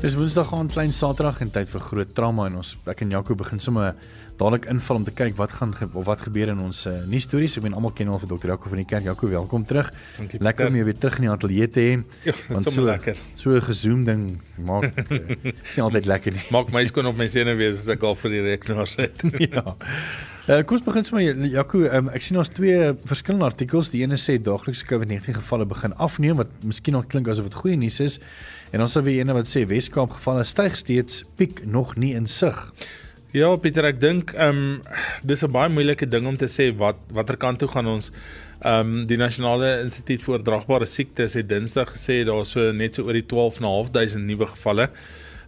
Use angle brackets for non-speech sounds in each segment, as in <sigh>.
Dis Woensdag aan klein Saterdag en tyd vir groot trauma en ons ek en Jaco begin sommer dadelik inval om te kyk wat gaan of wat gebeur in ons uh, nuus stories. Ek meen almal ken al vir dokter Jaco van die kerk. Jaco, welkom terug. Dankie, lekker om jou weer terug in die ateljee te hê. Ja, want so lekker. So 'n gezoom ding maak uh, <laughs> is nie altyd lekker nie. Maak my skoon op my senuwees as ek al vir die rekenaar sit. <laughs> ja. Uh, kom ons begin sommer Jaco, um, ek sien ons twee verskillende artikels. Die ene sê daaglikse COVID-19 gevalle begin afneem wat miskien nog klink asof dit goeie nuus is. En dan sal weer ene wat sê Weskaap gevalle styg steeds, piek nog nie in sig. Ja, Pieter, ek dink ehm um, dis 'n baie moeilike ding om te sê wat watter kant toe gaan ons. Ehm um, die Nasionale Instituut vir Oordraagbare Siektes het Dinsdag gesê daar so net so oor die 12.500 nuwe gevalle.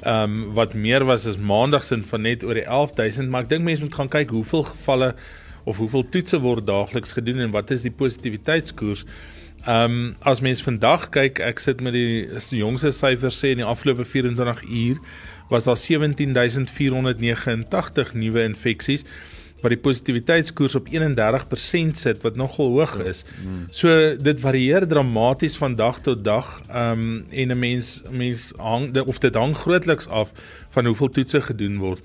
Ehm um, wat meer was as Maandag se van net oor die 11000, maar ek dink mense moet gaan kyk hoeveel gevalle of hoeveel toetse word daagliks gedoen en wat is die positiwiteitskoers. Ehm um, as mens vandag kyk, ek sit met die jongste syfers sê in die afgelope 24 uur was daar 17489 nuwe infeksies wat die positiwiteitskoers op 31% sit wat nogal hoog is. So dit varieer dramaties van dag tot dag. Ehm um, en 'n mens mens hang of dit hang grootliks af van hoeveel toetse gedoen word.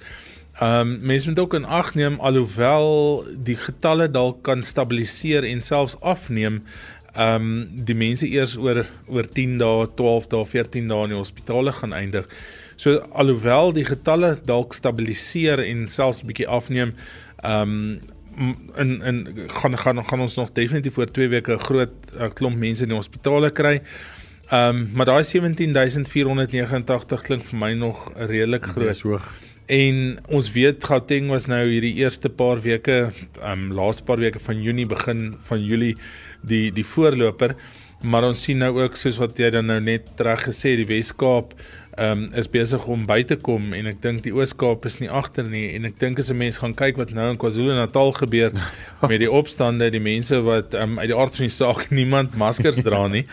Ehm um, mense moet ook in ag neem alhoewel die getalle dalk kan stabiliseer en selfs afneem ehm um, die mense eers oor oor 10 dae, 12 dae, 14 dae in die hospitale gaan eindig. So alhoewel die getalle dalk stabiliseer en selfs 'n bietjie afneem, ehm um, in in gaan gaan gaan ons nog definitief oor 2 weke 'n groot uh, klomp mense in die hospitale kry. Ehm um, maar daai 17489 klink vir my nog redelik groot. hoog. En ons weet Gauteng was nou hierdie eerste paar weke, ehm um, laaste paar weke van Junie begin van Julie die die voorloper, maar ons sien nou ook soos wat jy dan nou net reg gesê die Wes-Kaap ehm um, is besig om by te kom en ek dink die Oos-Kaap is nie agter nie en ek dink as 'n mens gaan kyk wat nou in KwaZulu-Natal gebeur <laughs> met die opstande, die mense wat ehm um, uit die aard van die saak <laughs> niemand maskers dra nie.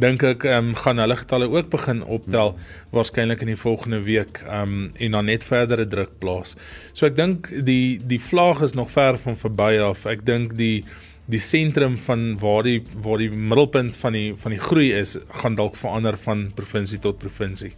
Dink ek ehm um, gaan hulle getalle ook begin optel waarskynlik in die volgende week ehm um, en dan net verdere druk plaas. So ek dink die die vlaag is nog ver van verby af. Ek dink die die sentrum van waar die waar die middelpunt van die van die groei is gaan dalk verander van provinsie tot provinsie.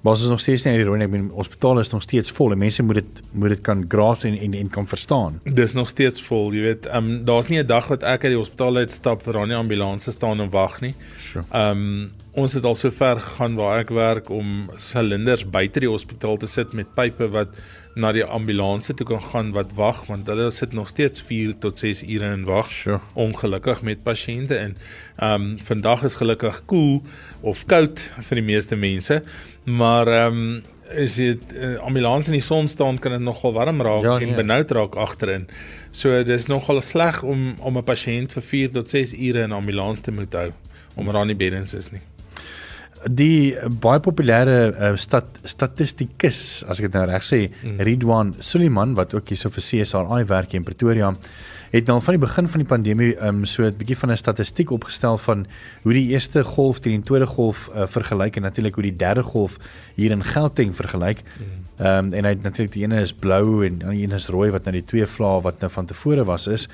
Maar ons is nog steeds nie uit die rooi nie. Ek bedoel hospitale is nog steeds vol en mense moet dit moet dit kan grasp en, en en kan verstaan. Dis nog steeds vol, jy weet. Ehm um, daar's nie 'n dag wat ek uit die hospitaal uitstap vir daar nie ambulanses staan en wag nie. Sure. Ehm um, ons het al so ver gegaan waar ek werk om silinders buite die hospitaal te sit met pype wat na die ambulanse toe kan gaan wat wag want hulle sit nog steeds 4 tot 6 ure in wag. Sure. Ongelukkig met pasiënte in. Ehm um, vandag is gelukkig koel cool of koud vir die meeste mense, maar ehm um, is dit uh, ambulans in die son staan kan dit nogal warm raak Ja, ja, nee. en benoud raak agterin. So dis nogal sleg om om 'n pasiënt vir 4 tot 6 ure in 'n ambulans te moet hou omdat daar nie beddens is nie. Die baie populêre uh, stat statistikus, as ek dit nou reg sê, mm. Ridwan Suliman wat ook hierso vir CSRI werk hier in Pretoria, het nou van die begin van die pandemie um, so 'n bietjie van 'n statistiek opgestel van hoe die eerste golf teen die tweede golf uh, vergelyk en natuurlik hoe die derde golf hier in Gauteng vergelyk. Ehm um, en hy het natuurlik die ene is blou en die een is rooi wat nou die twee vlae wat nou van tevore was is.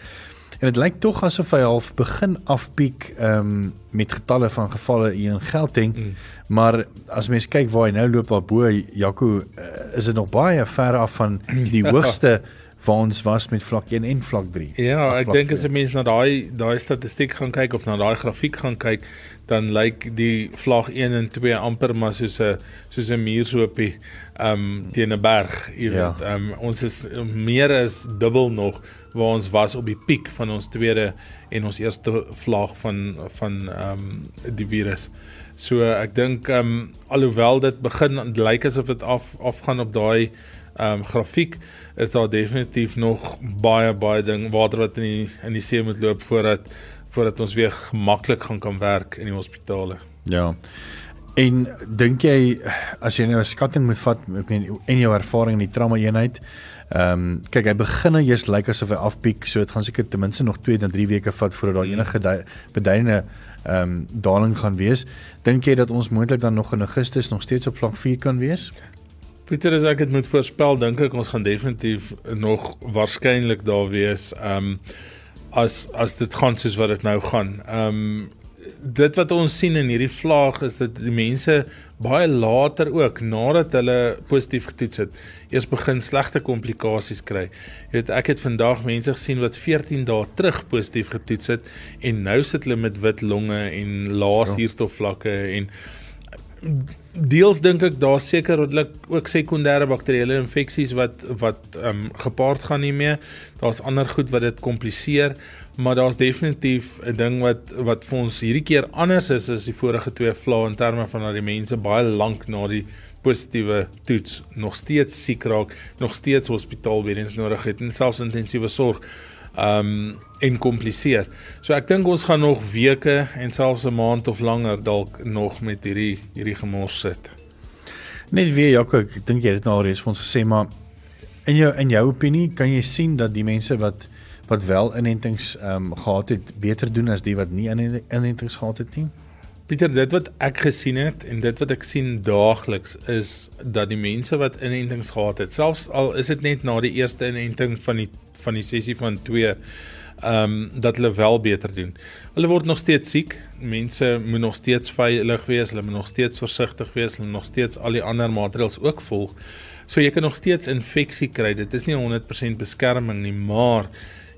En dit lyk tog asof hy half begin afpiek ehm um, met getalle van gevalle hier in Gauteng. Mm. Maar as mens kyk waar hy nou loop daarbo, Jaco, uh, is dit nog baie ver af van die Ja. <laughs> hoogste waar ons was met vlak 1 en vlak 3. Ja, ek dink as 2. 'n mens na daai daai statistiek gaan kyk of na daai grafiek gaan kyk, dan lyk die vlak 1 en 2 amper maar soos 'n soos 'n muurshoopie um teen 'n berg, jy Ja. weet. Um ons is meer as dubbel nog waar ons was op die piek van ons tweede en ons eerste vlak van van um die virus. So ek dink um alhoewel dit begin lyk asof dit af afgaan op daai um grafiek is daar definitief nog baie baie ding water wat in die in die see moet loop voordat voordat ons weer gemaklik gaan kan werk in die hospitale. Ja. En dink jy as jy nou 'n skatting moet vat, meen en jou ervaring in die trauma eenheid, Ehm um, kyk hy begin nou eers lyk asof hy afpiek, so dit gaan seker ten minste nog 2 tot 3 weke vat voordat daar enige beduidende ehm um, daling gaan wees. Dink jy dat ons moontlik dan nog in Augustus nog steeds op vlak 4 kan wees? Pieter, as ek dit moet voorspel, dink ek ons gaan definitief nog waarskynlik daar wees. Ehm um, as as dit gaan soos wat dit nou gaan. Ehm um, dit wat ons sien in hierdie vlaag is dat die mense baie later ook nadat hulle positief getoets het, eers begin slegte komplikasies kry. Jy weet ek het vandag mense gesien wat 14 dae terug positief getoets het en nou sit hulle met wit longe en lae suurstofvlakke en deels dink ek daar seker ook sekondêre bakterieële infeksies wat wat ehm um, gepaard gaan hiermee. Daar's ander goed wat dit kompliseer maar daar's definitief 'n ding wat wat vir ons hierdie keer anders is as die vorige twee vlae in terme van dat die mense baie lank na die positiewe toets nog steeds siek raak, nog steeds hospitaal weer eens nodig het en selfs intensiewe sorg um en kompliseer. So ek dink ons gaan nog weke en selfs 'n maand of langer dalk nog met hierdie hierdie gemors sit. Net weer Jaco, ek dink jy het dit nou al reeds vir ons gesê, maar in jou in jou opinie kan jy sien dat die mense wat wat wel inentings ehm um, gehad het beter doen as die wat nie inentings gehad het nie? Pieter, dit wat ek gesien het en dit wat ek sien daagliks is dat die mense wat inentings gehad het, selfs al is dit net na die eerste inenting van die van die sessie van 2 ehm um, dat hulle wel beter doen. Hulle word nog steeds siek. Mense moet nog steeds veilig wees, hulle moet nog steeds versigtig wees, hulle moet nog steeds al die ander maatreëls ook volg. So jy kan nog steeds infeksie kry. Dit is nie 100% beskerming nie, maar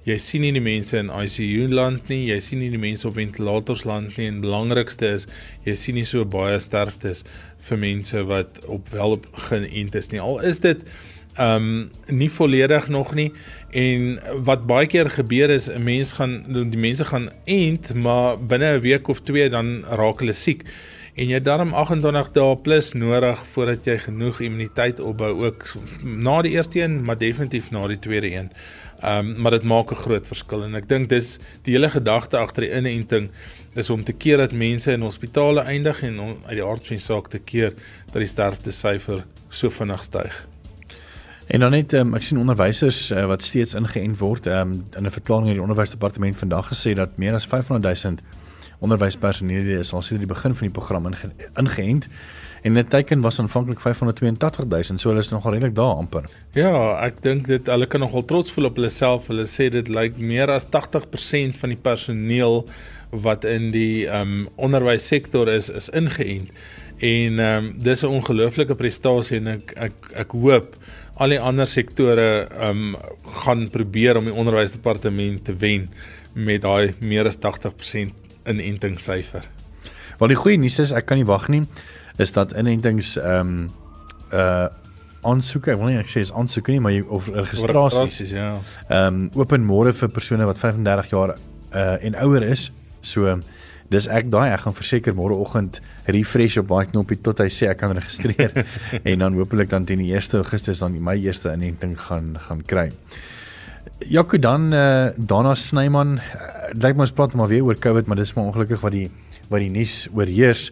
jy sien nie die mense in ICU land nie, jy sien nie die mense op ventilators land nie en belangrikste is jy sien nie so baie sterftes vir mense wat op wel op geïnt is nie. Al is dit um, nie volledig nog nie en wat baie keer gebeur is 'n mens gaan die mense gaan ent maar binne 'n week of 2 dan raak hulle siek en jy daarom 28 dae plus nodig voordat jy genoeg immuniteit opbou ook na die eerste een maar definitief na die tweede een. Ehm um, maar dit maak 'n groot verskil en ek dink dis die hele gedagte agter die inenting is om te keer dat mense in hospitale eindig en om, uit die aard van die saak te keer dat die sterfte syfer so vinnig styg. En dan net um, ek sien onderwysers uh, wat steeds ingeënt word um, in 'n verklaring in die onderwysdepartement vandag gesê dat meer as 500 000 onderwyspersoneel is al sedert die begin van die program inge ingeënt. En dit teken was aanvanklik 582000, so hulle is nogal redelik daar amper. Ja, ek dink dit hulle kan nogal trots voel op hulle self. Hulle sê dit lyk meer as 80% van die personeel wat in die um, onderwyssektor is is ingeënt. En ehm um, dis 'n ongelooflike prestasie en ek ek ek hoop al die ander sektore ehm um, gaan probeer om die onderwysdepartement te wen met daai meer as 80% inentingssyfer. Want die goeie nuus is ek kan nie wag nie is dat inentings ehm um, uh aansoeke, ek wil nie ek sê is aansoeke nie, maar jy of registrasies ja. Ehm um, open môre vir persone wat 35 jaar uh en ouer is. So dis ek daai ek gaan verseker môreoggend refresh op daai knoppie tot hy sê ek kan registreer <laughs> en dan hopelik dan teen die 1 Augustus dan my eerste inenting gaan gaan kry. Jaco dan uh Dana Snyman, uh, lyk my ons praat maar weer oor COVID, maar dis maar ongelukkig wat die wat die nuus oorheers.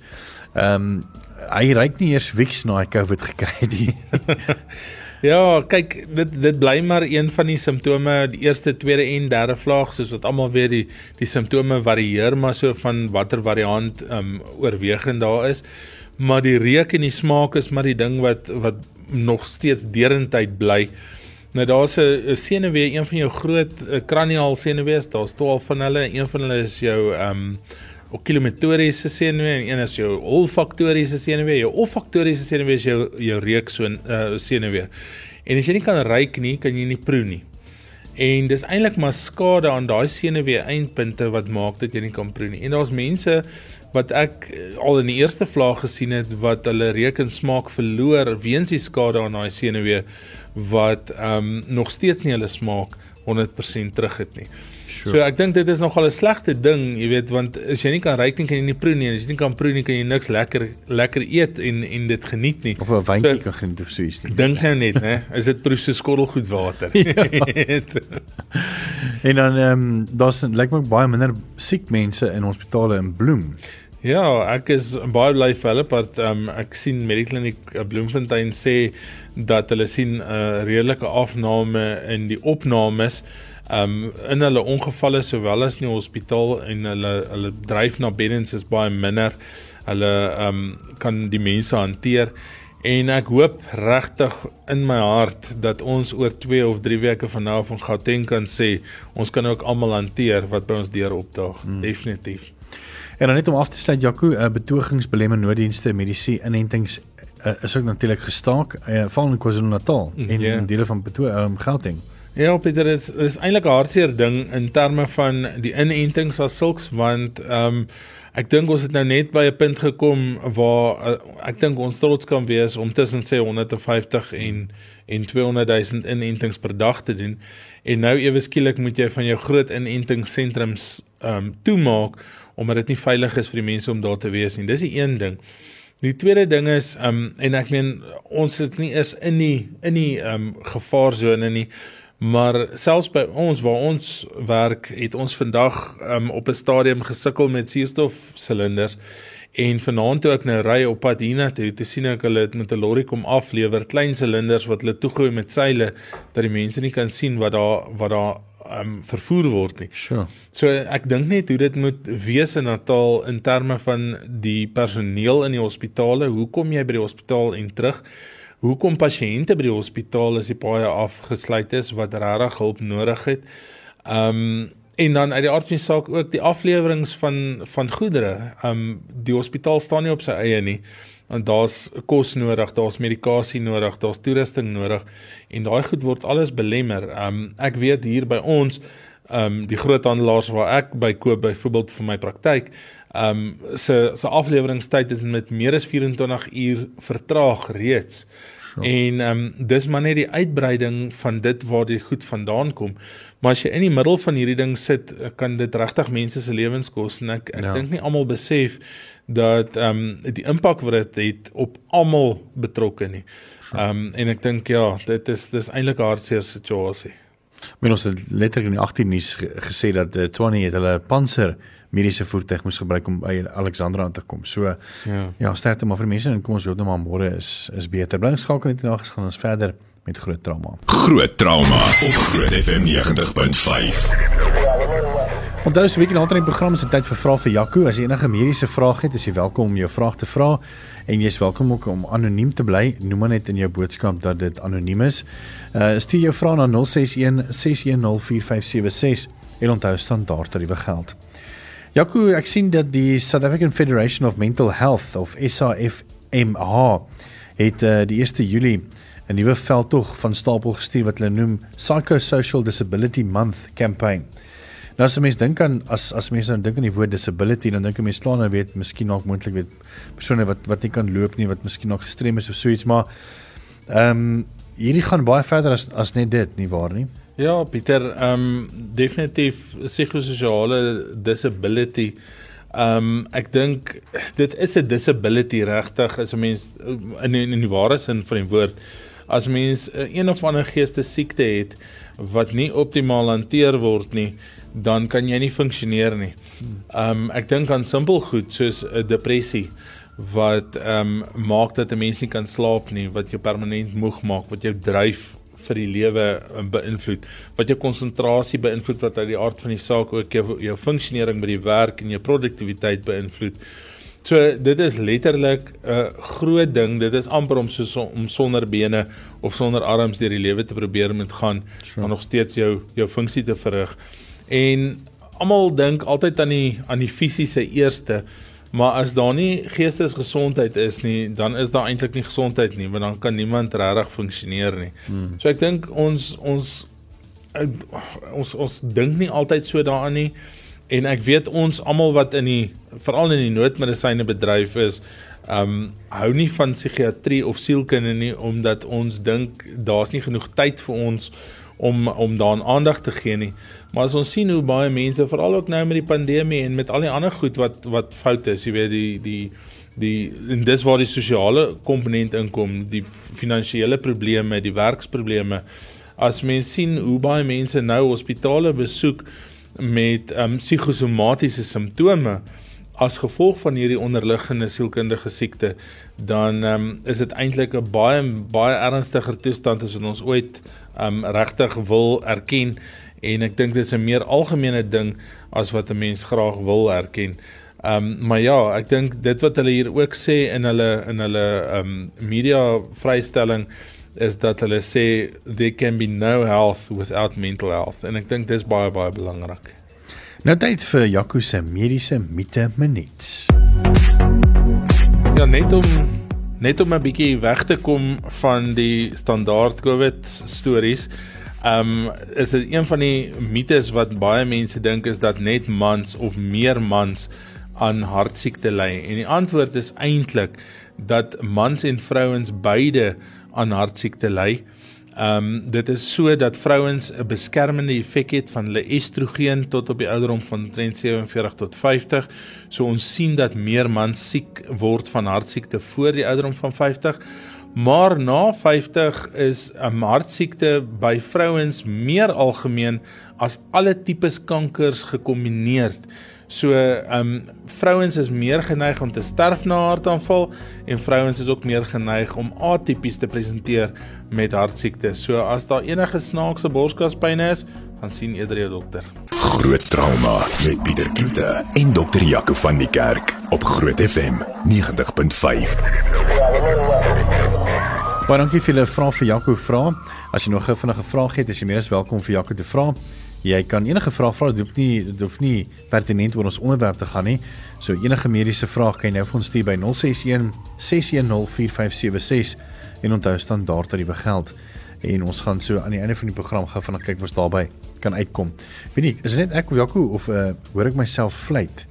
Ehm um, hy ryk nie eers wiks na hy COVID gekry het nie. <laughs> <laughs> ja, kyk, dit dit bly maar een van die simptome, die eerste, tweede en derde vlaag, soos wat almal weet die die simptome varieer maar so van watter variant ehm um, oorwegend daar is. Maar die reuk en die smaak is maar die ding wat wat nog steeds derendtyd bly. Nou daar's 'n senuwee, een van jou groot kraniaal senuwees, daar's 12 van hulle, een van hulle is jou ehm um, okulometories senuwee en een is jou olfaktoriese senuwee. Jou olfaktoriese senuwee is jou jou reuk so 'n uh, senuwee. En as jy nie kan ruik nie, kan jy nie proe nie. En dis eintlik maar skade aan daai senuwee eindpunte wat maak dat jy nie kan proe nie. En daar's mense wat ek uh, al in die eerste vlaag gesien het wat hulle reuk en smaak verloor weens die skade aan daai senuwee wat ehm um, nog steeds nie hulle smaak 100% terug het nie. Sure. So ek dink dit is nogal 'n slegte ding, jy weet, want as jy nie kan ruik nie, kan jy nie proe nie. As jy nie kan proe nie, kan jy niks lekker lekker eet en en dit geniet nie. Of 'n wyntjie so, kan geniet of so iets nie. Dink nou net, hè? Is dit proe so skottelgoed water? <laughs> ja. en dan ehm um, daar's lyk my baie minder siek mense in hospitale in Bloem. Ja, ek is baie bly vir hulle want um, ek sien Medikliniek Bloemfontein sê dat hulle sien 'n uh, redelike afname in die opnames um in hulle ongevalle sowel as in die hospitaal en hulle hulle dryf na beddens is baie minder. Hulle um kan die mense hanteer en ek hoop regtig in my hart dat ons oor 2 of 3 weke van nou af van Gauteng kan sê ons kan ook almal hanteer wat by ons deur opdaag. Hmm. Definitief. En dan net om af te sluit Jaco, uh, betogings belemmer nooddienste mediese inentings uh, is ook natuurlik gestaak uh, val in KwaZulu-Natal en yeah. Ja. in dele van Beto um, Gauteng. Ja, Pieter, is is eintlik 'n hartseer ding in terme van die inentings as sulks want ehm um, ek dink ons het nou net by 'n punt gekom waar uh, ek dink ons trots kan wees om tussen sê 150 en en 200 000 inentings per dag te doen. En nou ewe skielik moet jy van jou groot inentingssentrums ehm um, toemaak omdat dit nie veilig is vir die mense om daar te wees nie. Dis die een ding. Die tweede ding is um en ek meen ons sit nie is in die in die um gevaarsone nie. Maar selfs by ons waar ons werk, het ons vandag um op 'n stadium gesukkel met suurstofsilinders en vanaand toe ek nou ry op pad hiernatoe, toe sien ek hulle het met 'n lorry kom aflewer klein silinders wat hulle toegooi met seile dat die mense nie kan sien wat daar wat daar um vervoer word nie. Sure. So ek dink net hoe dit moet wees in Natal in terme van die personeel in die hospitale. Hoe kom jy by die hospitaal en terug? Hoekom pasiënte by die hospitaal as die paaie afgesluit is wat regtig hulp nodig het? Um en dan uit die aard van die saak ook die afleweringe van van goedere. Um die hospitaal staan nie op sy eie nie en daar's kos nodig, daar's medikasie nodig, daar's toerusting nodig en daai goed word alles belemmer. Um ek weet hier by ons um die groothandelaars waar ek by koop byvoorbeeld vir my praktyk um se se afleweringstyd is met meer as 24 uur vertraag reeds. Sure. En um dis maar net die uitbreiding van dit waar die goed vandaan kom. Maar as jy in die middel van hierdie ding sit, kan dit regtig mense se lewens kos en ek ek ja. dink nie almal besef dat ehm um, die impak wat dit het op almal betrokke nie. Ehm um, en ek dink ja, dit is dis eintlik 'n hartseer situasie. Men ons het letterlik in die 18 nuus gesê dat uh, Tony het hulle panser mediese voertuig moes gebruik om by Alexandra aan te kom. So ja, ja sterkte maar vir mense en kom ons hoop net maar môre is is beter. Bly geskakel net nou gaan ons verder met groot trauma. Groot trauma op Groot FM 90.5. Onthou so 'n bietjie later in die program se tyd vir vrae vir Jaco. As jy enige mediese vrae het, is jy welkom om jou vraag te vra en jy is welkom ook om anoniem te bly. Noem maar net in jou boodskap dat dit anoniem is. Uh stuur jou vrae na 061 6104576 en onthou standaard tariewe geld. Jaco, ek sien dat die South African Federation of Mental Health of SAFMH het uh, die 1 Julie 'n nuwe veldtog van stapel gestuur wat hulle noem Psychosocial Disability Month campaign. Nou as 'n mens dink aan as as mense nou dink aan die woord disability, dan dink 'n mens slaan nou weet, miskien dalk moontlik weet persone wat wat nie kan loop nie, wat miskien nog gestrem is of so iets, maar ehm um, hierdie gaan baie verder as as net dit, nie waar nie? Ja, Pieter, ehm um, definitief psigososiale disability. Ehm um, ek dink dit is 'n disability regtig as 'n mens in in die ware sin van die woord as mens een of ander geeste siekte het wat nie optimaal hanteer word nie dan kan jy nie funksioneer nie. Ehm um, ek dink aan simpel goed soos 'n depressie wat ehm um, maak dat 'n mens nie kan slaap nie, wat jou permanent moeg maak, wat jou dryf vir die lewe ehm, beïnvloed, wat jou konsentrasie beïnvloed wat uit die aard van die saak ook jou, jou funksionering by die werk en jou produktiwiteit beïnvloed. So dit is letterlik 'n groot ding. Dit is amper om soos om sonder bene of sonder arms deur die lewe te probeer moet gaan, sure. maar nog steeds jou jou funksie te verrig. En almal dink altyd aan die aan die fisiese eerste, maar as daar nie geestesgesondheid is nie, dan is daar eintlik nie gesondheid nie, want dan kan niemand regtig funksioneer nie. Hmm. So ek dink ons ons ons ons dink nie altyd so daaraan nie. En ek weet ons almal wat in die veral in die noodmedisyne bedryf is, ehm um, hou nie van psigiatrie of sielkunde nie omdat ons dink daar's nie genoeg tyd vir ons om om daaraan aandag te gee nie. Maar as ons sien hoe baie mense veral ook nou met die pandemie en met al die ander goed wat wat fout is, jy weet die die die en dis waar die sosiale komponent inkom, die finansiële probleme, die werksprobleme. As mense sien hoe baie mense nou hospitale besoek met ehm um, psigosomatiese simptome as gevolg van hierdie onderliggende sielkundige siekte, dan ehm um, is dit eintlik 'n baie baie ernstiger toestand as wat ons ooit ehm um, regtig wil erken en ek dink dit is 'n meer algemene ding as wat 'n mens graag wil erken. Ehm um, maar ja, ek dink dit wat hulle hier ook sê in hulle in hulle ehm um, media vrystelling is dat hulle sê there can be no health without mental health en ek dink dis baie baie belangrik. Nou tyd vir Jaco se mediese mite minuut. Ja, net om net om 'n bietjie weg te kom van die standaard COVID stories. Ehm um, is dit een van die mites wat baie mense dink is dat net mans of meer mans aan hartsiekte ly. En die antwoord is eintlik dat mans en vrouens beide aan hartsiekte ly. Ehm um, dit is so dat vrouens 'n beskermende effek het van hulle estrogen tot op die ouderdom van 47 tot 50. So ons sien dat meer mans siek word van hartsiekte voor die ouderdom van 50. Maar na 50 is 'n hartsiekte by vrouens meer algemeen as alle tipes kankers gekombineer. So, ehm um, vrouens is meer geneig om te sterf na 'n hartaanval en vrouens is ook meer geneig om atipies te presenteer met hartsiekte. So as daar enige snaakse borskaspyn is, gaan sien eerder jou dokter. Groot trauma met Pieter Kloete en dokter Jaco van die Kerk op Groot FM 90.5. Baie dankie vir julle vrae vir Jaco vra. As jy nog 'n vinnige vraag het, is jy meer as welkom vir Jaco te vra. Jy kan enige vraag vra, dit hoef nie dit hoef nie pertinent oor ons onderwerp te gaan nie. So enige mediese vraag kan jy nou vir ons stuur by 061 610 4576 en onthou standaard tariewe geld. En ons gaan so aan die einde van die program gaan van kyk wat daarby kan uitkom. Weet nie, is dit net ek of Jaco of uh, hoor ek myself fluit?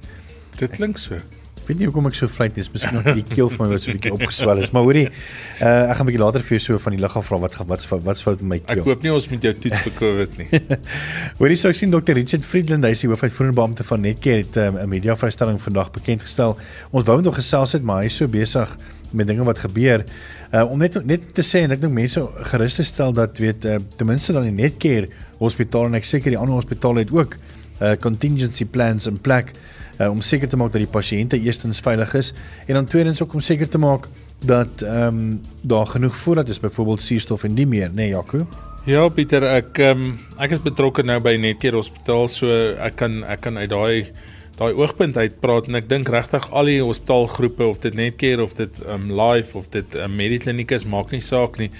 Dit klink so weet nie hoekom ek so vlei dis miskien nog die keel van my wat so 'n bietjie opgeswel is maar hoorie uh, ek gaan 'n bietjie later vir jou so van die lig af vra wat wat wat's fout met my keel? Ek hoop nie ons moet jou toets vir covid nie. <laughs> Hoorie so ek sien dokter Richard Friedland hy is die hoofuitvoerende beampte van Netcare het um, 'n um, media vrystelling vandag bekend gestel ons wou nog gesels het maar hy is so besig met dinge wat gebeur. Uh, om net net te sê en ek dink mense gerus te stel dat weet uh, ten minste dan die Netcare hospitaal en ek seker die ander hospitale het ook uh, contingency plans in plek uh, om seker te maak dat die pasiënte eerstens veilig is en dan tweedens ook om seker te maak dat ehm um, daar genoeg voorraad is byvoorbeeld suurstof en die meer, nê nee, Jaco? Ja Pieter, ek ehm um, ek is betrokke nou by Netcare Hospitaal, so ek kan ek kan uit daai daai oogpunt uit praat en ek dink regtig al die hospitaalgroepe of dit Netcare of dit ehm um, Life of dit um, Medikliniek is maak nie saak nie.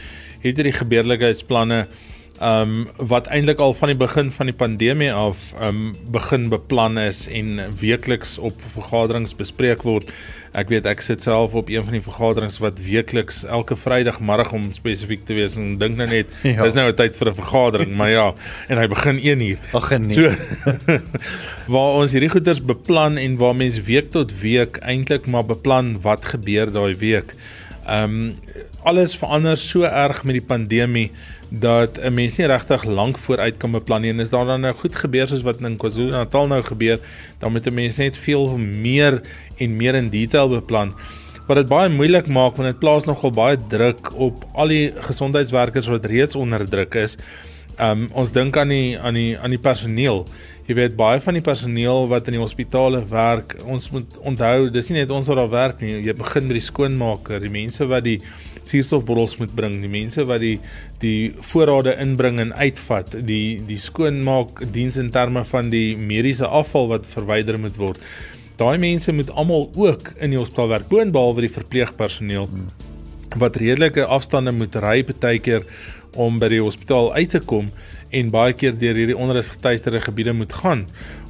Het hierdie gebeurlikheidsplanne ehm um, wat eintlik al van die begin van die pandemie af ehm um, begin beplan is en weekliks op vergaderings bespreek word. Ek weet ek sit self op een van die vergaderings wat weekliks elke Vrydagmiddag om spesifiek te wees en dink nou net <laughs> ja. dis nou 'n tyd vir 'n vergadering, maar ja, en hy begin 1 uur. Ag nee. So, <laughs> waar ons hierdie goeders beplan en waar mense week tot week eintlik maar beplan wat gebeur daai week. Ehm um, alles verander so erg met die pandemie dat 'n mens nie regtig lank vooruit kan beplan nie en as daar dan nou goed gebeur soos wat in KwaZulu-Natal nou gebeur, dan moet 'n mens net veel meer en meer in detail beplan wat dit baie moeilik maak want dit plaas nogal baie druk op al die gesondheidswerkers wat reeds onder druk is. Um ons dink aan die aan die aan die personeel. Jy weet baie van die personeel wat in die hospitale werk, ons moet onthou, dis nie net ons wat daar werk nie. Jy begin by die skoonmaker, die mense wat die suurstofbottels moet bring, die mense wat die die voorrade inbring en uitvat, die die skoonmaak diens in terme van die mediese afval wat verwyder moet word. Daai mense moet almal ook in die hospitaal werk, boonbehalwe die verpleegpersoneel wat redelike afstande moet ry partykeer om by die hospitaal uit te kom en baie keer deur hierdie onrusgetuieerde gebiede moet gaan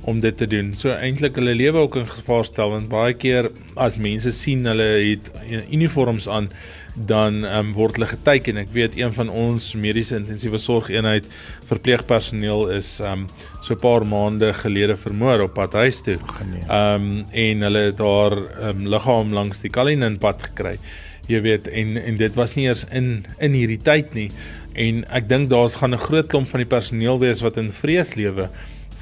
om dit te doen. So eintlik hulle lewe ook in gevaar stel want baie keer as mense sien hulle het uniforms aan dan um, word hulle geteken. Ek weet een van ons mediese intensiewe sorgeenheid verpleegpersoneel is um so 'n paar maande gelede vermoor op pad huis toe. Um en hulle het daar um liggaam langs die Kalinin pad gekry. Jy weet en en dit was nie eers in in hierdie tyd nie en ek dink daar's gaan 'n groot klomp van die personeel wees wat in vrees lewe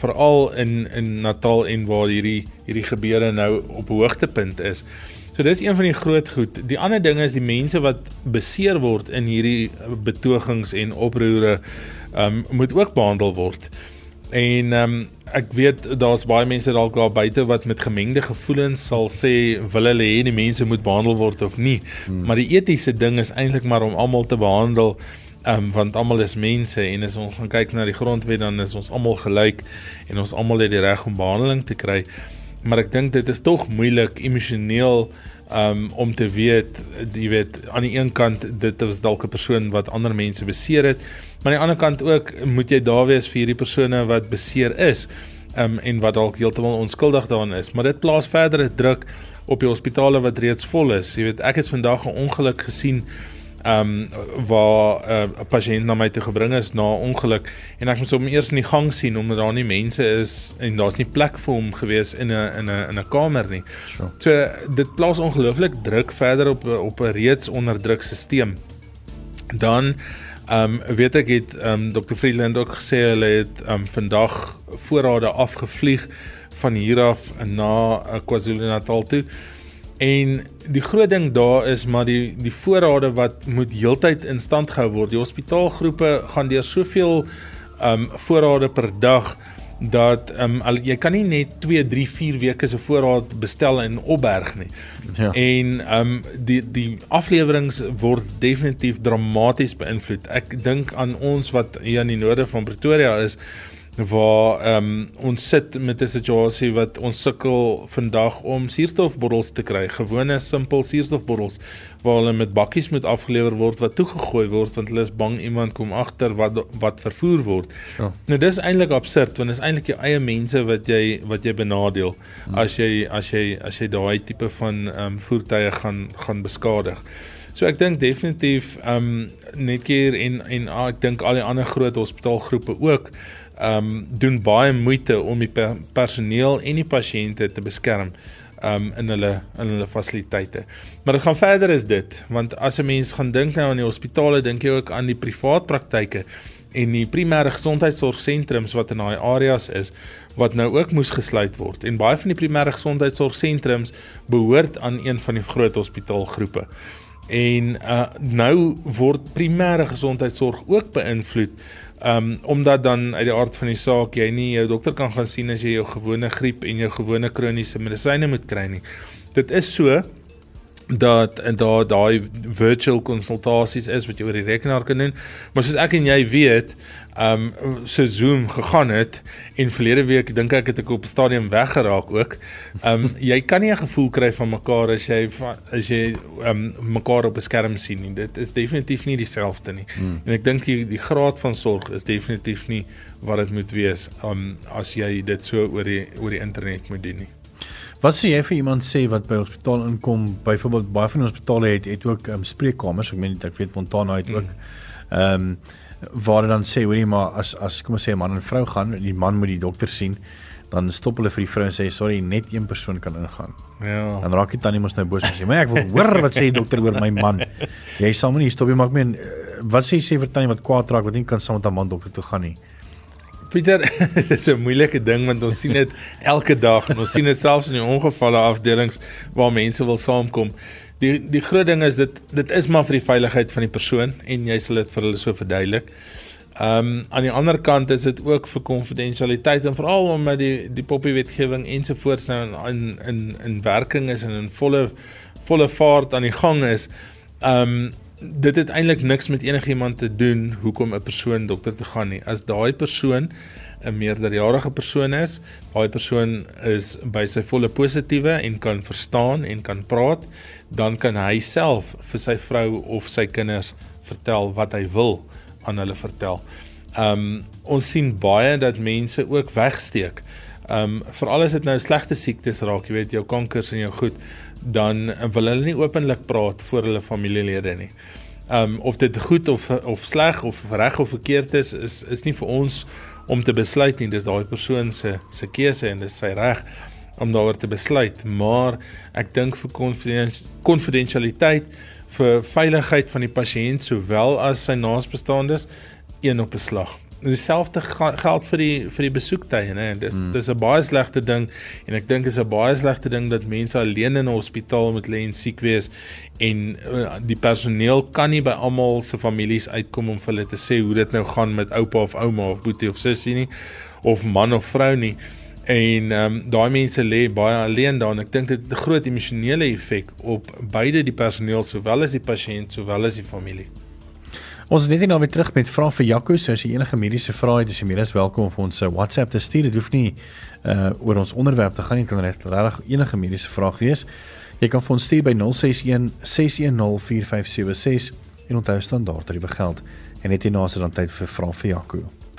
veral in in Natal en waar hierdie hierdie gebeure nou op hoogtepunt is. So dis een van die groot goed. Die ander ding is die mense wat beseer word in hierdie betogings en oproere, ehm um, moet ook behandel word. En ehm um, ek weet daar's baie mense dalk daar buite wat met gemengde gevoelens sal sê wil hulle hê die mense moet behandel word of nie. Hmm. Maar die etiese ding is eintlik maar om almal te behandel um, want almal is mense en as ons gaan kyk na die grondwet dan is ons almal gelyk en ons almal het die reg om behandeling te kry. Maar ek dink dit is tog moeilik emosioneel um, om te weet jy weet aan die een kant dit was dalk 'n persoon wat ander mense beseer het maar aan die ander kant ook moet jy daar wees vir hierdie persone wat beseer is um, en wat dalk heeltemal onskuldig daarin is. Maar dit plaas verdere druk op die hospitale wat reeds vol is. Jy weet ek het vandag 'n ongeluk gesien ehm um, waar eh, 'n uh, pasiënt na my toe gebring is na 'n ongeluk en ek moes hom eers in die gang sien omdat daar nie mense is en daar's nie plek vir hom gewees in 'n in 'n in 'n kamer nie. Sure. So dit plaas ongelooflik druk verder op op 'n reeds onderdruk stelsel. Dan ehm um, weet ek het ehm um, Dr. Friedland ook gesê hulle het ehm um, vandag voorrade afgevlieg van hier af na uh, KwaZulu-Natal toe. En die groot ding daar is maar die die voorrade wat moet heeltyd in stand gehou word. Die hospitaalgroepe gaan deur soveel um voorrade per dag dat um al, jy kan nie net 2, 3, 4 weke se voorraad bestel en opberg nie. Ja. En um die die afleweringe word definitief dramaties beïnvloed. Ek dink aan ons wat hier in die noorde van Pretoria is waar ehm um, ons sit met 'n situasie wat ons sukkel vandag om suurstofbottels te kry, gewone simpel suurstofbottels waar hulle met bakkies moet afgelewer word wat toegegooi word want hulle is bang iemand kom agter wat wat vervoer word. Ja. Nou dis eintlik absurd want dit is eintlik jou eie mense wat jy wat jy benadeel hmm. as jy as jy as jy daai tipe van ehm um, voertuie gaan gaan beskadig. So ek dink definitief ehm um, net keer en en ah, ek dink al die ander groot hospitaalgroepe ook um, doen baie moeite om die per personeel en die pasiënte te beskerm um in hulle in hulle fasiliteite. Maar dit gaan verder is dit, want as 'n mens gaan dink nou aan die hospitale, dink jy ook aan die privaat praktyke en die primêre gesondheidsorgsentrums wat in daai areas is wat nou ook moes gesluit word. En baie van die primêre gesondheidsorgsentrums behoort aan een van die groot hospitaalgroepe. En uh nou word primêre gesondheidsorg ook beïnvloed Um omdat dan uit die aard van die saak jy nie jou dokter kan gaan sien as jy jou gewone griep en jou gewone kroniese medisyne moet kry nie. Dit is so dat en daar daai virtual konsultasies is wat jy oor die rekenaar kan doen. Maar soos ek en jy weet, um so Zoom gegaan het en verlede week dink ek het ek op stadium weggeraak ook. Um <laughs> jy kan nie 'n gevoel kry van mekaar as jy as jy um mekaar op 'n skerm sien nie. Dit is definitief nie dieselfde nie. Hmm. En ek dink die, die graad van sorg is definitief nie wat dit moet wees um as jy dit so oor die oor die internet moet doen nie. Wat sê jy vir iemand sê wat by hospitaal inkom? Byvoorbeeld baie van die hospitale het het ook um, spreekkamers. Ek meen ek weet Montana het ook ehm um, waar dan sê hoorie maar as as kom ons sê 'n man en vrou gaan, die man moet die dokter sien, dan stop hulle vir die vrou en sê sorry, net een persoon kan ingaan. Ja. Dan raak die tannie mos nou boos en sê, "Maar ek wil hoor wat sê die dokter oor my man." Jy sal nie stop nie, maar ek meen wat sê jy sê vir tannie wat kwaad raak wat nie kan saam met 'n man dokter toe gaan nie. Pieter, <laughs> dis 'n moeilike ding want ons sien dit elke dag en ons sien dit selfs in die ongevalle afdelings waar mense wil saamkom. Die die groot ding is dit dit is maar vir die veiligheid van die persoon en jy sal dit vir hulle so verduidelik. Ehm um, aan die ander kant is dit ook vir konfidensialiteit en veral omdat die die poppie wetgewing ensovoorts nou in in in werking is en in volle volle vaart aan die gang is. Ehm um, dit het eintlik niks met enigiemand te doen hoekom 'n persoon dokter toe gaan nie. As daai persoon 'n meerderjarige persoon is, daai persoon is by sy volle positiewe en kan verstaan en kan praat, dan kan hy self vir sy vrou of sy kinders vertel wat hy wil aan hulle vertel. Um ons sien baie dat mense ook wegsteek. Um veral as dit nou slegte siektes raak, jy weet jou kankers en jou goed, dan wil hulle nie openlik praat voor hulle familielede nie. Um of dit goed of of sleg of reg of verkeerd is is is nie vir ons om te besluit nie. Dis daai persoon se se keuse en dis sy reg om daaroor te besluit. Maar ek dink vir konfidensialiteit vir veiligheid van die pasiënt sowel as sy naasbestaandes een op 'n slag dieselfde geld vir die vir die besoektye nê dis mm. dis 'n baie slegte ding en ek dink is 'n baie slegte ding dat mense alleen in 'n hospitaal moet lê en siek wees en uh, die personeel kan nie by almal se families uitkom om vir hulle te sê hoe dit nou gaan met oupa of ouma of boetie of sussie nie of man of vrou nie. En ehm um, daai mense lê baie alleen daar en ek dink dit het 'n groot emosionele effek op beide die personeel sowel as die pasiënt sowel as die familie. Ons is net nou weer terug met vrae vir Jaco, so as jy enige mediese vrae het, is jy meer as welkom om ons 'n WhatsApp te stuur. Dit hoef nie uh oor ons onderwerp te gaan nie, kan regtig enige mediese vraag wees. Jy kan vir ons stuur by 061 610 4576 en onthou standaard tariewe geld. En net hierna is dan tyd vir vrae vir Jaco.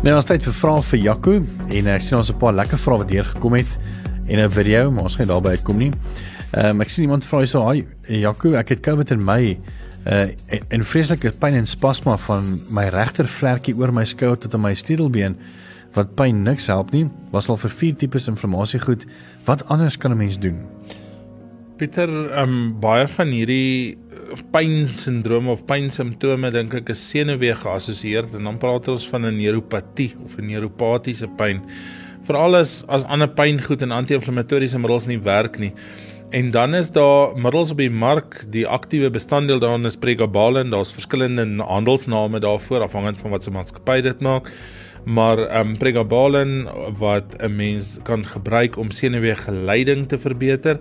Nou ons tyd vir vrae vir Jaco en ek sien ons 'n paar lekker vrae wat hier gekom het en 'n video, maar ons gaan daarby uitkom nie. Ehm um, ek sien iemand vra hierso, "Haai Jaco, ek het COVID in my uh en, vreeslike pyn en spasma van my regter vlekkie oor my skouer tot aan my stedelbeen wat pyn niks help nie. Was al vir vier tipes inflammasie goed. Wat anders kan 'n mens doen?" Pieter, ehm um, baie van hierdie pynsindrome of pynsimptome dink ek is senuwee geassosieer en dan praat ons van 'n neuropatie of 'n neuropatiese pyn. Veral as as ander pyngoed en anti-inflammatoriese middels nie werk nie. En dan is daar middels op die mark, die aktiewe bestanddeel daarin is pregabalin, daar's verskillende handelsname daarvoor afhangend van wat se maatskappy dit maak. Maar ehm um, pregabalin wat 'n mens kan gebruik om senuweegeleiding te verbeter.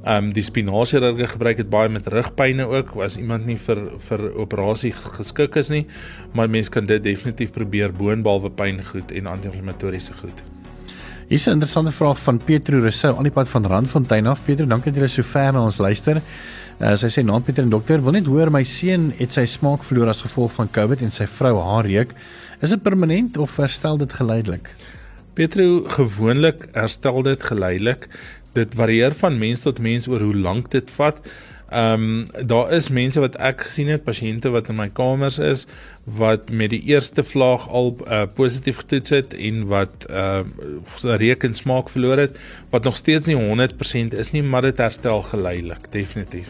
Ehm um, die spinasiechirurge gebruik dit baie met rugpynne ook as iemand nie vir vir operasie geskik is nie, maar mense kan dit definitief probeer boonbehalwe pyn goed en anti-inflammatoriese goed. Hier is 'n interessante vraag van Petro Rousseau aan die pad van Randfontein af. Petro, dankie dat jy so ver na ons luister. Uh, sy sê naam Pieter en dokter, wil net hoor my seun het sy smaak verloor as gevolg van COVID en sy vrou haar reuk. Is dit permanent of herstel dit geleidelik? Petro, gewoonlik herstel dit geleidelik dit varieer van mens tot mens oor hoe lank dit vat. Ehm um, daar is mense wat ek gesien het, pasiënte wat in my kamers is wat met die eerste vlaag al uh, positief getoets het en wat uh reuk en smaak verloor het wat nog steeds nie 100% is nie, maar dit herstel geleidelik, definitief.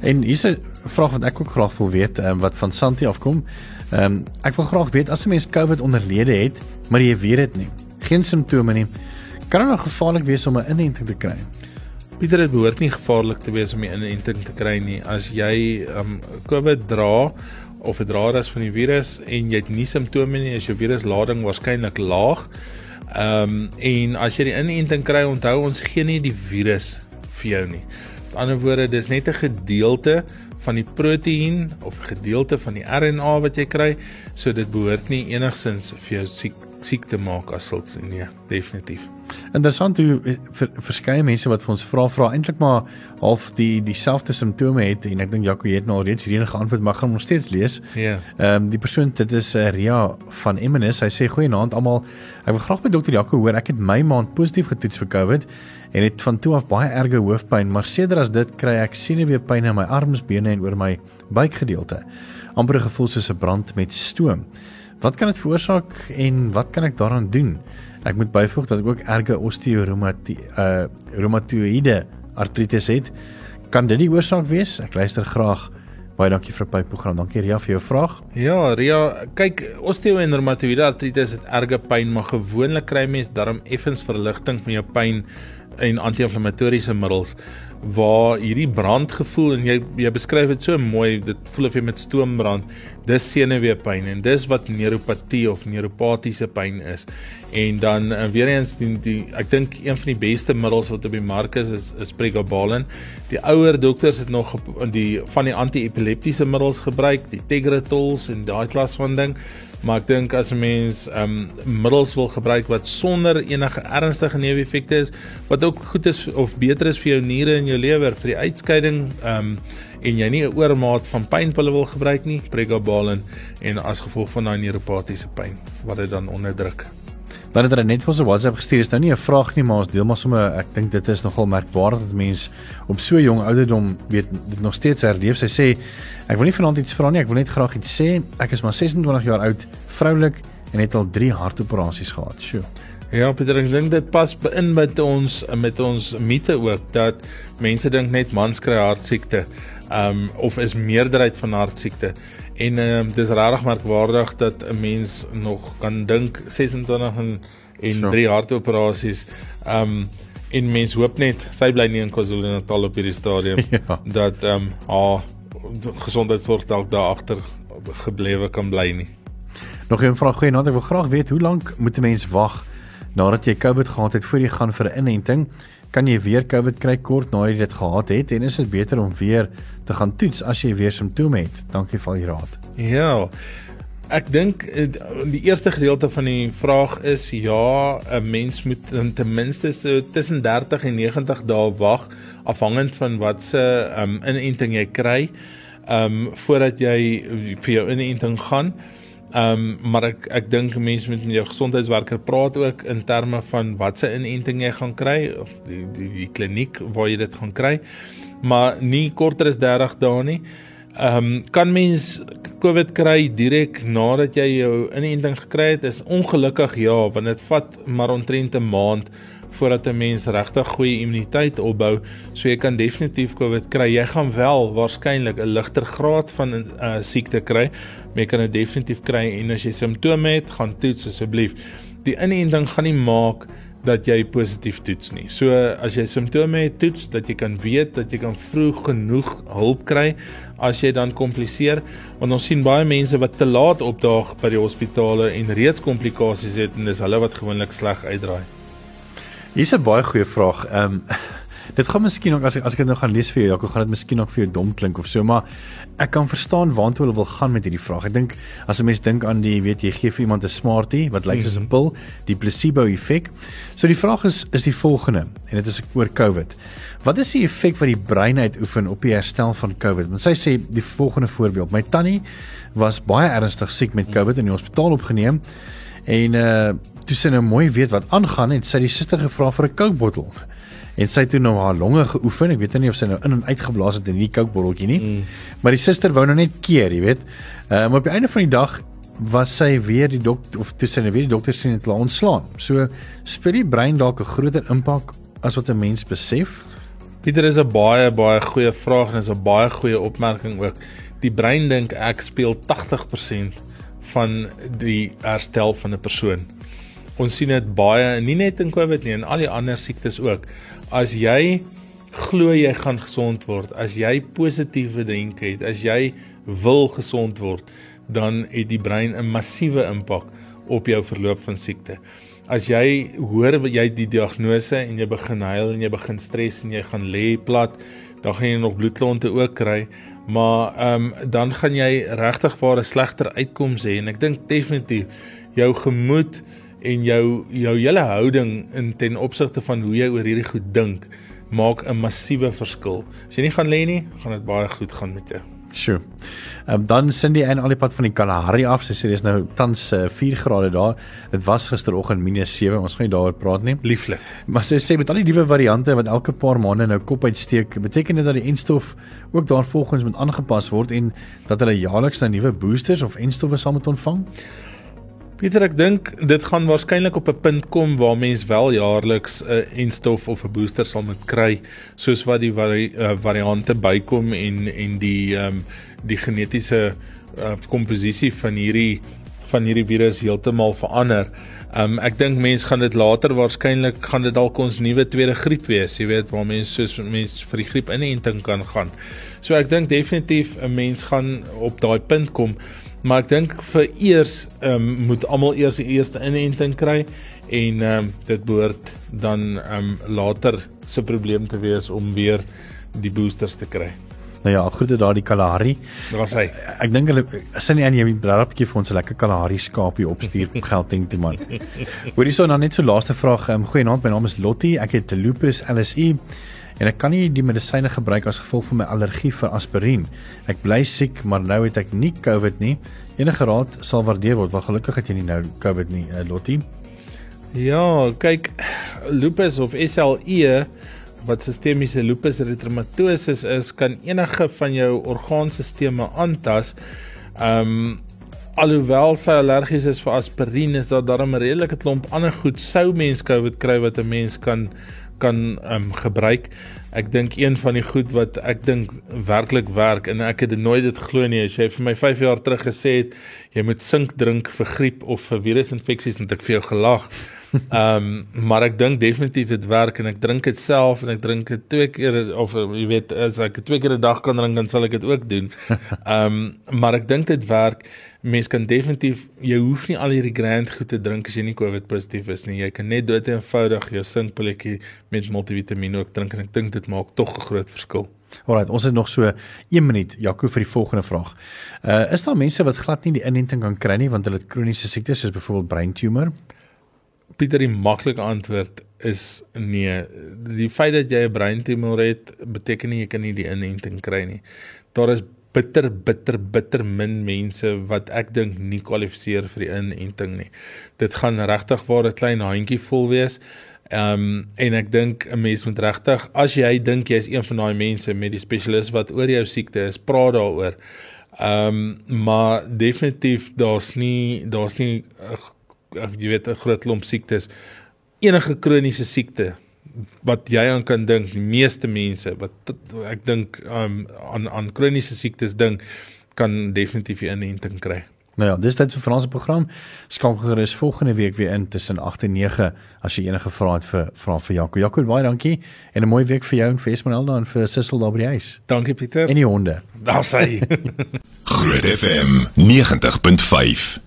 En hier's 'n vraag wat ek ook graag wil weet, um, wat van Santi afkom. Ehm um, ek wil graag weet as 'n mens COVID onderlede het, maar jy weet dit nie, geen simptome nie, Kan dit nog gevaarlik wees om 'n inenting te kry? Pieter, dit behoort nie gevaarlik te wees om 'n inenting te kry nie. As jy um COVID dra of 'n draer is van die virus en jy het nie simptome nie, is jou viruslading waarskynlik laag. Um en as jy die inenting kry, onthou ons gee nie die virus vir jou nie. Met ander woorde, dis net 'n gedeelte van die proteïen of gedeelte van die RNA wat jy kry, so dit behoort nie enigsins vir jou siek siek te maak as sulks nee, definitief. Interessant hoe eh, vir, verskeie mense wat vir ons vra vra eintlik maar half die dieselfde simptome het en ek dink Jaco het nou reeds hierdie geantwoord maar gaan nog steeds lees. Ja. Ehm um, die persoon dit is uh, Ria van Emmenis. Hy sê goeienaand almal. Ek wil graag by dokter Jaco hoor. Ek het my maand positief getoets vir COVID en het van toe af baie erge hoofpyn, maar sedert as dit kry ek senuweepyn in my arms, bene en oor my buikgedeelte. Amper gevoel soos 'n brand met stoom. Wat kan dit veroorsaak en wat kan ek daaraan doen? Ek moet byvoeg dat ek ook erge osteoreumatoïde uh, artritis het. Kan dit die oorsaak wees? Ek luister graag. Baie dankie vir die program. Dankie Ria vir jou vraag. Ja, Ria, kyk, osteoreumatoïde artritis het erge pyn, maar gewoonlik kry mense darm effens verligting met jou pyn en anti-inflammatoriese middels waar hierdie brandgevoel en jy jy beskryf dit so mooi dit voel of jy met stoom brand dis senuweepyn en dis wat neuropatie of neuropatiese pyn is. En dan uh, weer eens die, die ek dink een van die beste middels wat op die mark is is, is pregabalin. Die ouer dokters het nog die van die anti-epileptiese middels gebruik die tegratols en daai klas van ding maar ek dink as 'n mens um, middels wil gebruik wat sonder enige ernstige neeweffekte is wat ook goed is of beter is vir jou niere en jou lewer vir die uitskeiding um, en jy nie 'n oormaat van pynpille wil gebruik nie pregabalin en as gevolg van daai neuropatiese pyn wat dit dan onderdruk Dan het hulle net vir ons 'n WhatsApp gestuur. Is nou nie 'n vraag nie, maar ons deel maar sommer ek dink dit is nogal merkwaardig dat mense op so jong ouderdom weet dit nog steeds herleef. Sy sê ek wil nie vanaand iets vra nie, ek wil net graag iets sê. Ek is maar 26 jaar oud, vroulik en het al 3 hartoperasies gehad. Sjoe. Ja, Pieter, ek dink dit pas in met ons met ons mite ook dat mense dink net mans kry hartsiekte. Um of is meerderheid van hartsiekte. En um dis regtig merkwaardig dat 'n mens nog kan dink 26 en en sure. drie hartoperasies. Um en mens hoop net sy bly nie in KwaZulu-Natal op hierdie stadium <laughs> ja. dat um haar gesondheidsorg dalk daar agter geblewe kan bly nie. Nog 'n vraag gou, ek wil graag weet hoe lank moet 'n mens wag nadat jy COVID gehad het voor jy gaan vir 'n inenting? Kan jy weer COVID kry kort nadat jy dit gehad het en is dit beter om weer te gaan toets as jy weer simptome het? Dankie vir die raad. Ja. Ek dink eh, die eerste gedeelte van die vraag is ja, 'n mens moet ten minste so tussen 30 en 90 dae wag afhangend van wat se um, inenting jy kry um voordat jy vir jou inenting gaan. Um, maar ek ek dink mense moet met jou gesondheidswerker praat ook in terme van watse inenting jy gaan kry of die die, die kliniek waar jy dit gaan kry. Maar nie korter as 30 dae nie. Ehm um, kan mens COVID kry direk nadat jy jou inenting gekry het? Is ongelukkig ja, want dit vat maar omtrent 'n maand voordat 'n mens regtig goeie immuniteit opbou. So jy kan definitief COVID kry. Jy gaan wel waarskynlik 'n ligter graad van 'n uh, siekte kry, maar jy kan dit definitief kry en as jy simptome het, gaan toets asseblief. Die inenting gaan nie maak dat jy positief toets nie. So as jy simptome het, toets dat jy kan weet dat jy kan vroeg genoeg hulp kry as jy dan kompliseer want ons sien baie mense wat te laat opdaag by die hospitale en reeds komplikasies het en dis hulle wat gewoonlik sleg uitdraai. Hier's 'n baie goeie vraag. Ehm um, <laughs> dit gaan miskien ook as ek as ek dit nou gaan lees vir jou, dan gaan dit miskien ook vir jou dom klink of so, maar ek kan verstaan waartoe hulle wil gaan met hierdie vraag. Ek dink as 'n mens dink aan die weet jy gee vir iemand 'n smartie wat lyk soos 'n mhm. pil, die placebo effek. So die vraag is is die volgende en dit is oor COVID. Wat is die effek wat die brein uitoefen op die herstel van COVID? Want sy sê die volgende voorbeeld. My tannie was baie ernstig siek met COVID in die hospitaal opgeneem en uh toe sy nou mooi weet wat aangaan het sy die suster gevra vir 'n Coke bottel. En sy het toe nou haar longe geoefen. Ek weet nie of sy nou in en uit geblaas het in die Coke botteltjie nie. Mm. Maar die suster wou nou net keer, jy weet. Uh, maar op die einde van die dag was sy weer die dokter of toe sy nou weer die dokter sien het laat ontslaan. So speel die brein dalk 'n groter impak as wat 'n mens besef. Pieter is 'n baie baie goeie vraag en is 'n baie goeie opmerking ook. Die brein dink ek speel 80% van die herstel van 'n persoon ons sien dit baie nie net in COVID nie en al die ander siektes ook. As jy glo jy gaan gesond word, as jy positiewe denke het, as jy wil gesond word, dan het die brein 'n massiewe impak op jou verloop van siekte. As jy hoor jy die diagnose en jy begin huil en jy begin stres en jy gaan lê plat, dan gaan jy nog bloedklonte ook kry, maar ehm um, dan gaan jy regtig vir 'n slegter uitkoms hê en ek dink definitief jou gemoed en jou jou hele houding in ten opsigte van hoe jy oor hierdie goed dink maak 'n massiewe verskil. As jy nie gaan lê nie, gaan dit baie goed gaan met jou. Sjoe. Ehm um, dan sien die een al die pad van die Kalahari af. Sy sê dis nou tans uh, 4 grade daar. Dit was gisteroggend -7. Ons gaan nie daaroor praat nie. Lieflik. Maar sy sê met al die nuwe variante wat elke paar maande nou kop uitsteek, beteken dit dat die enstof ook daarvolgens moet aangepas word en dat hulle jaarliks nou nuwe boosters of enstowwe sal moet ontvang? Pieter, ek dink dit gaan waarskynlik op 'n punt kom waar mens wel jaarliks 'n uh, enstof of 'n booster sal moet kry, soos wat die vari uh, variante bykom en en die ehm um, die genetiese uh, komposisie van hierdie van hierdie virus heeltemal verander. Ehm um, ek dink mense gaan dit later waarskynlik gaan dit dalk ons nuwe tweede griep wees, jy weet, waar mense soos mense vir die griep inenting kan gaan. So ek dink definitief 'n mens gaan op daai punt kom maar ek dink vir eers um, moet almal eers die eerste inenting kry en um, dit behoort dan um, later se probleem te wees om weer die boosters te kry. Nou ja, groete daar die Kalahari. Daar's hy. Ek dink hulle sin nie aan jy 'n rappie vir ons 'n lekker Kalahari skaapie opstuur geld ding te man. Hoorie so dan net so laaste vraag. Um, Goeienaand, my naam is Lottie. Ek het lupus LSI en ek kan nie die medisyne gebruik as gevolg van my allergie vir aspirien. Ek bly siek, maar nou het ek nie COVID nie. Enige raad sal waardeer word. Want gelukkig het jy nie nou COVID nie, uh, Lottie. Ja, kyk, lupus of SLE wat sistemiese lupus eritematosus is, kan enige van jou orgaanstelsels aantas. Um, alhoewel sy allergies is vir aspirien, is daar darem 'n redelike klomp ander goed sou mens COVID kry wat 'n mens kan kan um, gebruik. Ek dink een van die goed wat ek dink werklik werk en ek het nooit dit glo nie as jy vir my 5 jaar terug gesê het jy moet sink drink vir griep of vir virusinfeksies en ek vir jou gelag. <laughs> Ehm um, maar ek dink definitief dit werk en ek drink dit self en ek drink dit twee keer of jy weet as ek twee keer 'n dag kan drink dan sal ek dit ook doen. <laughs> Ehm um, maar ek dink dit werk. Mens kan definitief jy hoef nie al hierdie grand goed te drink as jy nie COVID positief is nie. Jy kan net dood eenvoudig jou sinkpilletjie met multivitamiene ook drink en ek dink dit maak tog 'n groot verskil. Alraai, ons het nog so 1 minuut Jaco vir die volgende vraag. Uh is daar mense wat glad nie die inenting kan kry nie want hulle het kroniese siektes soos byvoorbeeld breintumor? Pieter die maklike antwoord is nee. Die feit dat jy 'n breintumor het, beteken nie jy kan nie die inenting kry nie. Daar is bitter bitter bitter min mense wat ek dink nie kwalifiseer vir die inenting nie. Dit gaan regtig waar 'n klein handjie vol wees. Ehm um, en ek dink 'n mens moet regtig as jy dink jy is een van daai mense met die spesialis wat oor jou siekte is, praat daaroor. Ehm um, maar definitief daar's nie daar's nie uh, jy weet 'n groot klomp siektes enige kroniese siekte wat jy aan kan dink die meeste mense wat ek dink um, aan aan kroniese siektes dink kan definitief 'n inenting kry. Nou ja, dis tyd vir Franse program. Skakel gerus volgende week weer in tussen 8 en 9 as jy enige vrae het vir vra vir Jaco. Jaco, baie dankie en 'n mooi week vir jou en vir Esmeralda en vir Sissel daar by die huis. Dankie Pieter. En die honde. Daar sê. <laughs> Groot FM 90.5